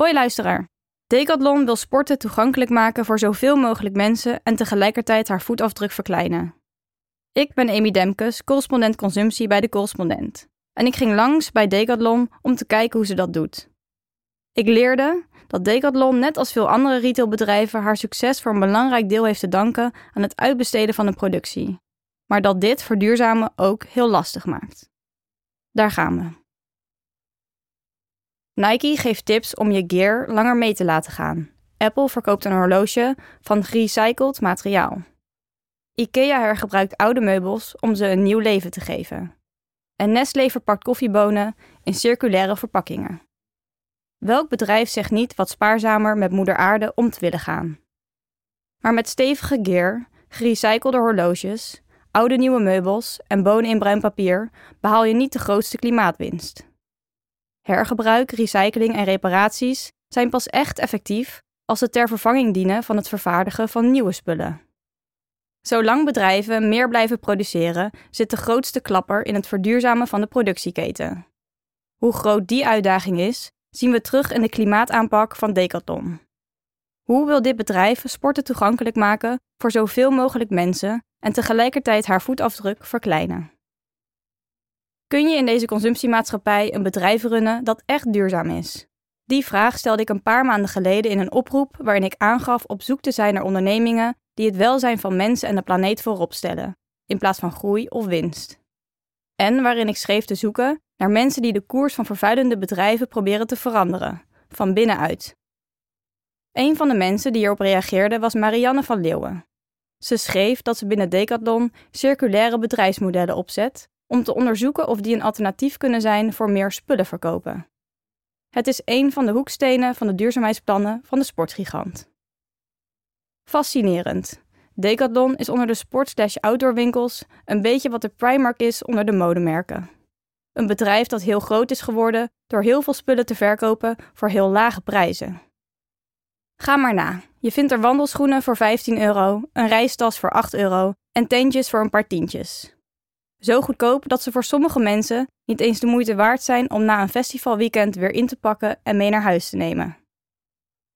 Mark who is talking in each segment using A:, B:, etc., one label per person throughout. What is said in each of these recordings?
A: Hoi luisteraar. Decathlon wil sporten toegankelijk maken voor zoveel mogelijk mensen en tegelijkertijd haar voetafdruk verkleinen. Ik ben Amy Demkes, correspondent consumptie bij de Correspondent. En ik ging langs bij Decathlon om te kijken hoe ze dat doet. Ik leerde dat Decathlon, net als veel andere retailbedrijven, haar succes voor een belangrijk deel heeft te danken aan het uitbesteden van de productie. Maar dat dit verduurzamen ook heel lastig maakt. Daar gaan we. Nike geeft tips om je gear langer mee te laten gaan. Apple verkoopt een horloge van gerecycled materiaal. IKEA hergebruikt oude meubels om ze een nieuw leven te geven. En Nestlé verpakt koffiebonen in circulaire verpakkingen. Welk bedrijf zegt niet wat spaarzamer met moeder aarde om te willen gaan? Maar met stevige gear, gerecyclede horloges, oude nieuwe meubels en bonen in bruin papier behaal je niet de grootste klimaatwinst. Hergebruik, recycling en reparaties zijn pas echt effectief als ze ter vervanging dienen van het vervaardigen van nieuwe spullen. Zolang bedrijven meer blijven produceren, zit de grootste klapper in het verduurzamen van de productieketen. Hoe groot die uitdaging is, zien we terug in de klimaataanpak van Decathlon. Hoe wil dit bedrijf sporten toegankelijk maken voor zoveel mogelijk mensen en tegelijkertijd haar voetafdruk verkleinen? Kun je in deze consumptiemaatschappij een bedrijf runnen dat echt duurzaam is? Die vraag stelde ik een paar maanden geleden in een oproep waarin ik aangaf op zoek te zijn naar ondernemingen die het welzijn van mensen en de planeet voorop stellen, in plaats van groei of winst. En waarin ik schreef te zoeken naar mensen die de koers van vervuilende bedrijven proberen te veranderen, van binnenuit. Een van de mensen die hierop reageerde was Marianne van Leeuwen. Ze schreef dat ze binnen Decathlon circulaire bedrijfsmodellen opzet om te onderzoeken of die een alternatief kunnen zijn voor meer spullen verkopen. Het is een van de hoekstenen van de duurzaamheidsplannen van de sportgigant. Fascinerend. Decathlon is onder de sport-outdoor winkels een beetje wat de Primark is onder de modemerken. Een bedrijf dat heel groot is geworden door heel veel spullen te verkopen voor heel lage prijzen. Ga maar na. Je vindt er wandelschoenen voor 15 euro, een reistas voor 8 euro en tentjes voor een paar tientjes. Zo goedkoop dat ze voor sommige mensen niet eens de moeite waard zijn om na een festivalweekend weer in te pakken en mee naar huis te nemen.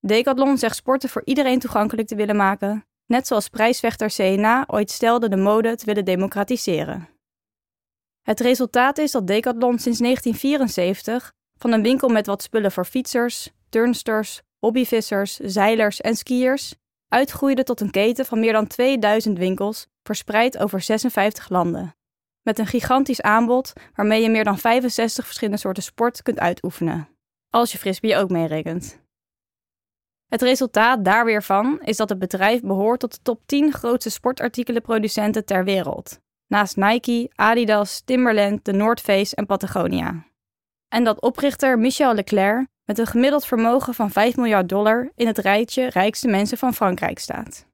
A: Decathlon zegt sporten voor iedereen toegankelijk te willen maken, net zoals prijsvechter CNA ooit stelde de mode te willen democratiseren. Het resultaat is dat Decathlon sinds 1974 van een winkel met wat spullen voor fietsers, turnsters, hobbyvissers, zeilers en skiers uitgroeide tot een keten van meer dan 2000 winkels verspreid over 56 landen. Met een gigantisch aanbod waarmee je meer dan 65 verschillende soorten sport kunt uitoefenen. Als je frisbee ook meerekent. Het resultaat daar weer van is dat het bedrijf behoort tot de top 10 grootste sportartikelenproducenten ter wereld. Naast Nike, Adidas, Timberland, de North Face en Patagonia. En dat oprichter Michel Leclerc met een gemiddeld vermogen van 5 miljard dollar in het rijtje rijkste mensen van Frankrijk staat.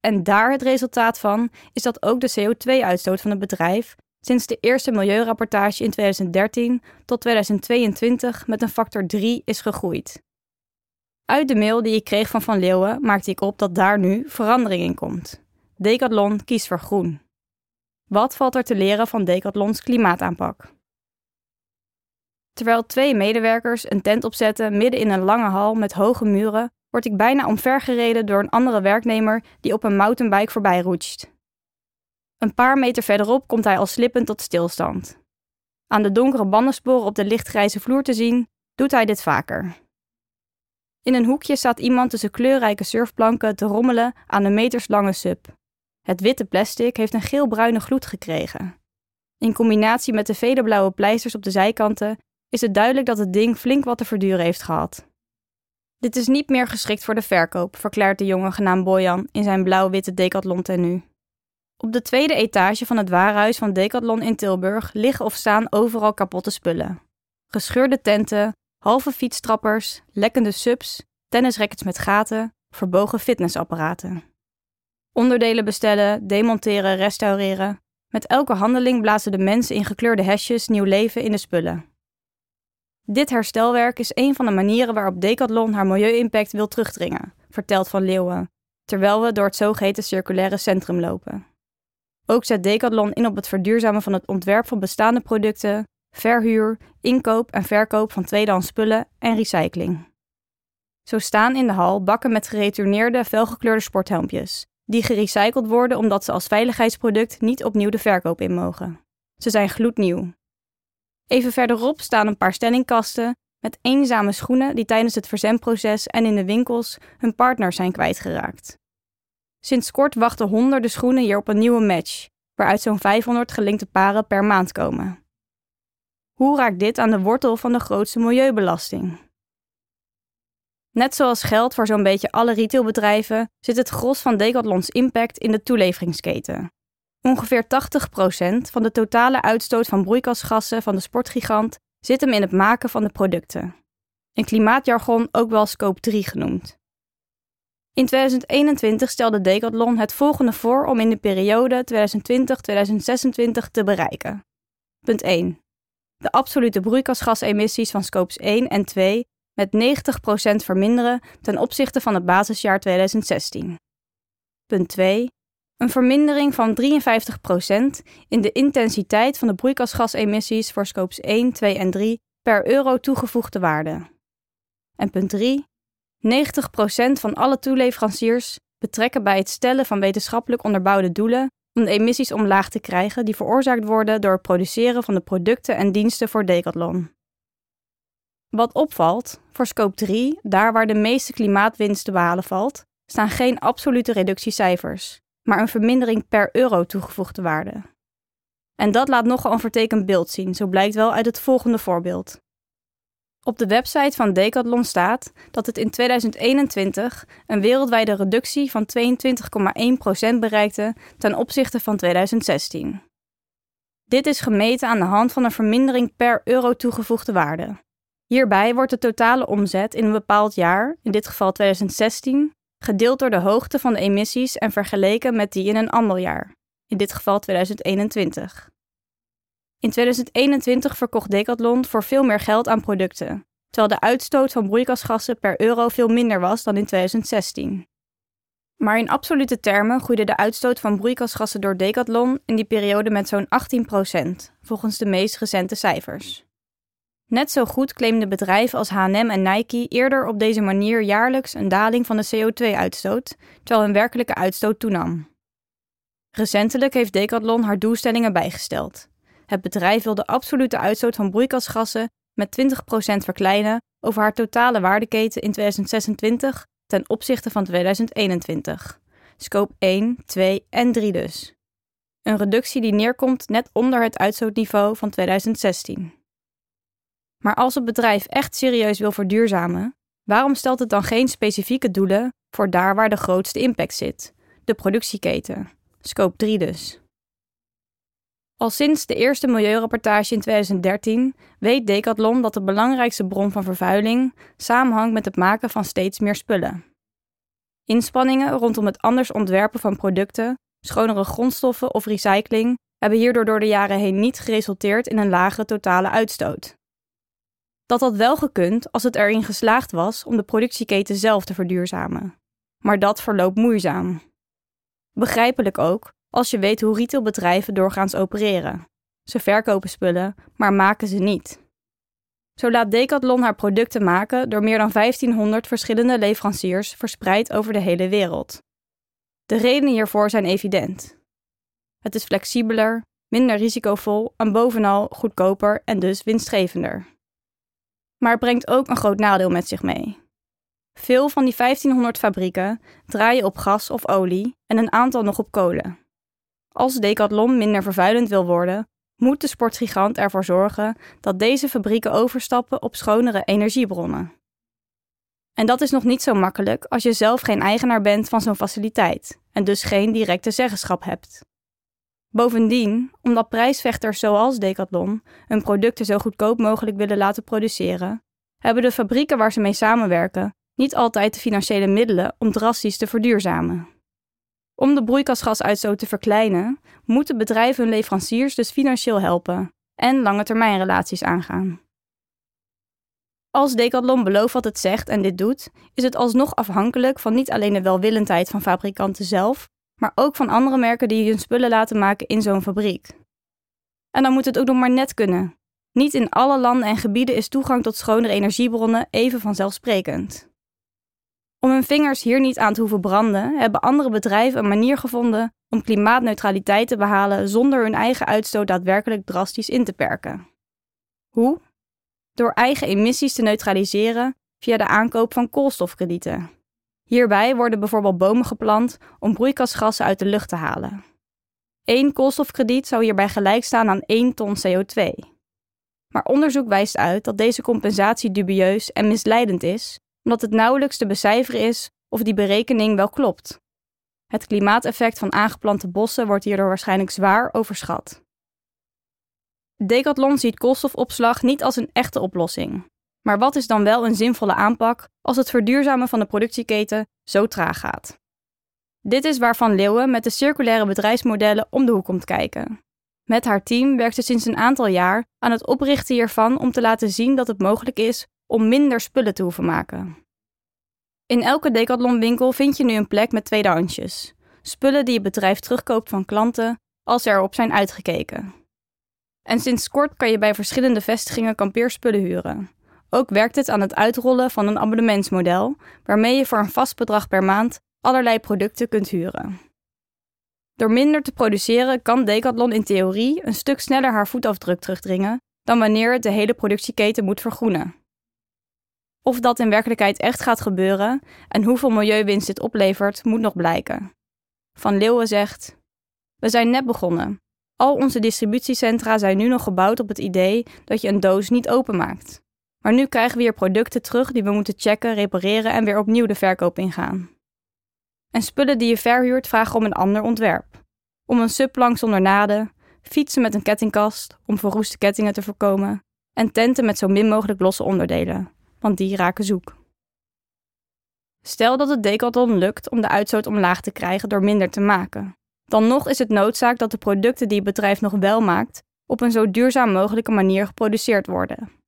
A: En daar het resultaat van is dat ook de CO2-uitstoot van het bedrijf sinds de eerste milieurapportage in 2013 tot 2022 met een factor 3 is gegroeid. Uit de mail die ik kreeg van Van Leeuwen maakte ik op dat daar nu verandering in komt. Decathlon kiest voor groen. Wat valt er te leren van Decathlons klimaataanpak? Terwijl twee medewerkers een tent opzetten midden in een lange hal met hoge muren, word ik bijna omvergereden door een andere werknemer die op een mountainbike voorbij roetst. Een paar meter verderop komt hij al slippend tot stilstand. Aan de donkere bandensporen op de lichtgrijze vloer te zien, doet hij dit vaker. In een hoekje staat iemand tussen kleurrijke surfplanken te rommelen aan een meterslange sub. Het witte plastic heeft een geel-bruine gloed gekregen. In combinatie met de vele blauwe pleisters op de zijkanten is het duidelijk dat het ding flink wat te verduren heeft gehad. Dit is niet meer geschikt voor de verkoop, verklaart de jongen genaamd Bojan in zijn blauw-witte Decathlon tenue. Op de tweede etage van het warenhuis van Decathlon in Tilburg liggen of staan overal kapotte spullen. Gescheurde tenten, halve fietstrappers, lekkende subs, tennisrackets met gaten, verbogen fitnessapparaten. Onderdelen bestellen, demonteren, restaureren. Met elke handeling blazen de mensen in gekleurde hesjes nieuw leven in de spullen. Dit herstelwerk is een van de manieren waarop Decathlon haar milieu-impact wil terugdringen, vertelt Van Leeuwen, terwijl we door het zogeheten circulaire centrum lopen. Ook zet Decathlon in op het verduurzamen van het ontwerp van bestaande producten, verhuur, inkoop en verkoop van tweedehands spullen en recycling. Zo staan in de hal bakken met geretourneerde felgekleurde sporthelmpjes, die gerecycled worden omdat ze als veiligheidsproduct niet opnieuw de verkoop in mogen. Ze zijn gloednieuw. Even verderop staan een paar stellingkasten met eenzame schoenen die tijdens het verzendproces en in de winkels hun partner zijn kwijtgeraakt. Sinds kort wachten honderden schoenen hier op een nieuwe match, waaruit zo'n 500 gelinkte paren per maand komen. Hoe raakt dit aan de wortel van de grootste milieubelasting? Net zoals geld voor zo'n beetje alle retailbedrijven zit het gros van Decathlons impact in de toeleveringsketen. Ongeveer 80% van de totale uitstoot van broeikasgassen van de sportgigant zit hem in het maken van de producten. In klimaatjargon ook wel scope 3 genoemd. In 2021 stelde Decathlon het volgende voor om in de periode 2020-2026 te bereiken. Punt 1. De absolute broeikasgasemissies van scopes 1 en 2 met 90% verminderen ten opzichte van het basisjaar 2016. Punt 2. Een vermindering van 53% in de intensiteit van de broeikasgasemissies voor scopes 1, 2 en 3 per euro toegevoegde waarde. En punt 3. 90% van alle toeleveranciers betrekken bij het stellen van wetenschappelijk onderbouwde doelen om de emissies omlaag te krijgen die veroorzaakt worden door het produceren van de producten en diensten voor Decathlon. Wat opvalt, voor scope 3, daar waar de meeste klimaatwinst te behalen valt, staan geen absolute reductiecijfers, maar een vermindering per euro toegevoegde waarde. En dat laat nogal een vertekend beeld zien, zo blijkt wel uit het volgende voorbeeld. Op de website van Decathlon staat dat het in 2021 een wereldwijde reductie van 22,1% bereikte ten opzichte van 2016. Dit is gemeten aan de hand van een vermindering per euro toegevoegde waarde. Hierbij wordt de totale omzet in een bepaald jaar, in dit geval 2016, gedeeld door de hoogte van de emissies en vergeleken met die in een ander jaar, in dit geval 2021. In 2021 verkocht Decathlon voor veel meer geld aan producten, terwijl de uitstoot van broeikasgassen per euro veel minder was dan in 2016. Maar in absolute termen groeide de uitstoot van broeikasgassen door Decathlon in die periode met zo'n 18%, volgens de meest recente cijfers. Net zo goed claimden bedrijven als H&M en Nike eerder op deze manier jaarlijks een daling van de CO2-uitstoot, terwijl hun werkelijke uitstoot toenam. Recentelijk heeft Decathlon haar doelstellingen bijgesteld. Het bedrijf wil de absolute uitstoot van broeikasgassen met 20% verkleinen over haar totale waardeketen in 2026 ten opzichte van 2021. Scope 1, 2 en 3 dus. Een reductie die neerkomt net onder het uitstootniveau van 2016. Maar als het bedrijf echt serieus wil verduurzamen, waarom stelt het dan geen specifieke doelen voor daar waar de grootste impact zit, de productieketen, scope 3 dus? Al sinds de eerste milieurapportage in 2013 weet Decathlon dat de belangrijkste bron van vervuiling samenhangt met het maken van steeds meer spullen. Inspanningen rondom het anders ontwerpen van producten, schonere grondstoffen of recycling hebben hierdoor door de jaren heen niet geresulteerd in een lagere totale uitstoot. Dat had wel gekund als het erin geslaagd was om de productieketen zelf te verduurzamen. Maar dat verloopt moeizaam. Begrijpelijk ook als je weet hoe retailbedrijven doorgaans opereren. Ze verkopen spullen, maar maken ze niet. Zo laat Decathlon haar producten maken door meer dan 1500 verschillende leveranciers verspreid over de hele wereld. De redenen hiervoor zijn evident. Het is flexibeler, minder risicovol en bovenal goedkoper en dus winstgevender maar het brengt ook een groot nadeel met zich mee. Veel van die 1500 fabrieken draaien op gas of olie en een aantal nog op kolen. Als Decathlon minder vervuilend wil worden, moet de sportgigant ervoor zorgen dat deze fabrieken overstappen op schonere energiebronnen. En dat is nog niet zo makkelijk als je zelf geen eigenaar bent van zo'n faciliteit en dus geen directe zeggenschap hebt. Bovendien, omdat prijsvechters zoals Decathlon hun producten zo goedkoop mogelijk willen laten produceren, hebben de fabrieken waar ze mee samenwerken niet altijd de financiële middelen om drastisch te verduurzamen. Om de broeikasgasuitstoot te verkleinen, moeten bedrijven hun leveranciers dus financieel helpen en lange termijnrelaties aangaan. Als Decathlon belooft wat het zegt en dit doet, is het alsnog afhankelijk van niet alleen de welwillendheid van fabrikanten zelf, maar ook van andere merken die hun spullen laten maken in zo'n fabriek. En dan moet het ook nog maar net kunnen. Niet in alle landen en gebieden is toegang tot schonere energiebronnen even vanzelfsprekend. Om hun vingers hier niet aan te hoeven branden, hebben andere bedrijven een manier gevonden om klimaatneutraliteit te behalen zonder hun eigen uitstoot daadwerkelijk drastisch in te perken. Hoe? Door eigen emissies te neutraliseren via de aankoop van koolstofkredieten. Hierbij worden bijvoorbeeld bomen geplant om broeikasgassen uit de lucht te halen. Eén koolstofkrediet zou hierbij gelijk staan aan 1 ton CO2. Maar onderzoek wijst uit dat deze compensatie dubieus en misleidend is, omdat het nauwelijks te becijferen is of die berekening wel klopt. Het klimaateffect van aangeplante bossen wordt hierdoor waarschijnlijk zwaar overschat. Decathlon ziet koolstofopslag niet als een echte oplossing. Maar wat is dan wel een zinvolle aanpak als het verduurzamen van de productieketen zo traag gaat? Dit is waarvan Leeuwen met de circulaire bedrijfsmodellen om de hoek komt kijken. Met haar team werkt ze sinds een aantal jaar aan het oprichten hiervan om te laten zien dat het mogelijk is om minder spullen te hoeven maken. In elke Decathlon-winkel vind je nu een plek met tweedehandsjes. Spullen die je bedrijf terugkoopt van klanten als ze erop zijn uitgekeken. En sinds kort kan je bij verschillende vestigingen kampeerspullen huren. Ook werkt het aan het uitrollen van een abonnementsmodel, waarmee je voor een vast bedrag per maand allerlei producten kunt huren. Door minder te produceren kan Decathlon in theorie een stuk sneller haar voetafdruk terugdringen dan wanneer het de hele productieketen moet vergroenen. Of dat in werkelijkheid echt gaat gebeuren en hoeveel milieuwinst dit oplevert, moet nog blijken. Van Leeuwen zegt: We zijn net begonnen. Al onze distributiecentra zijn nu nog gebouwd op het idee dat je een doos niet openmaakt. Maar nu krijgen we hier producten terug die we moeten checken, repareren en weer opnieuw de verkoop ingaan. En spullen die je verhuurt vragen om een ander ontwerp. Om een subplank zonder naden, fietsen met een kettingkast om verroeste kettingen te voorkomen en tenten met zo min mogelijk losse onderdelen, want die raken zoek. Stel dat het Decathlon lukt om de uitstoot omlaag te krijgen door minder te maken. Dan nog is het noodzaak dat de producten die het bedrijf nog wel maakt op een zo duurzaam mogelijke manier geproduceerd worden.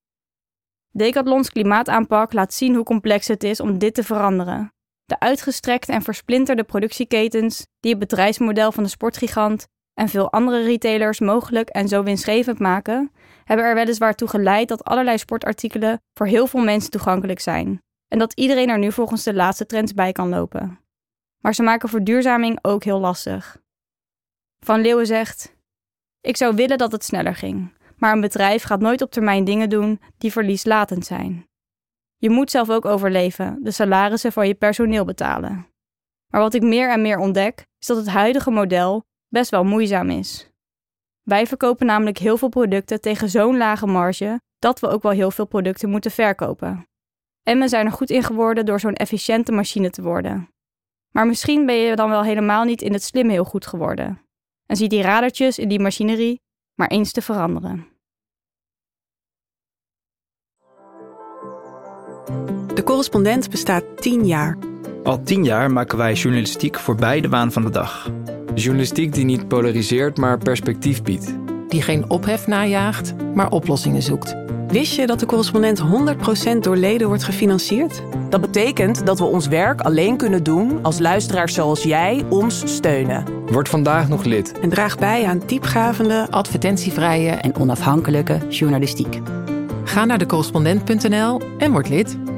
A: Decathlons klimaataanpak laat zien hoe complex het is om dit te veranderen. De uitgestrekte en versplinterde productieketens die het bedrijfsmodel van de sportgigant en veel andere retailers mogelijk en zo winstgevend maken, hebben er weliswaar toe geleid dat allerlei sportartikelen voor heel veel mensen toegankelijk zijn en dat iedereen er nu volgens de laatste trends bij kan lopen. Maar ze maken verduurzaming ook heel lastig. Van Leeuwen zegt: Ik zou willen dat het sneller ging, maar een bedrijf gaat nooit op termijn dingen doen die verlieslatend zijn. Je moet zelf ook overleven, de salarissen van je personeel betalen. Maar wat ik meer en meer ontdek, is dat het huidige model best wel moeizaam is. Wij verkopen namelijk heel veel producten tegen zo'n lage marge dat we ook wel heel veel producten moeten verkopen. En we zijn er goed in geworden door zo'n efficiënte machine te worden. Maar misschien ben je dan wel helemaal niet in het slim heel goed geworden. En zie die radertjes in die machinerie maar eens te veranderen.
B: De correspondent bestaat 10 jaar.
C: Al tien jaar maken wij journalistiek voorbij de waan van de dag.
D: Journalistiek die niet polariseert, maar perspectief biedt.
E: Die geen ophef najaagt, maar oplossingen zoekt.
B: Wist je dat de correspondent 100% door leden wordt gefinancierd?
F: Dat betekent dat we ons werk alleen kunnen doen als luisteraars zoals jij ons steunen.
D: Word vandaag nog lid.
B: En draag bij aan diepgravende,
E: Advertentievrije
G: en onafhankelijke journalistiek.
E: Ga naar decorrespondent.nl en word lid.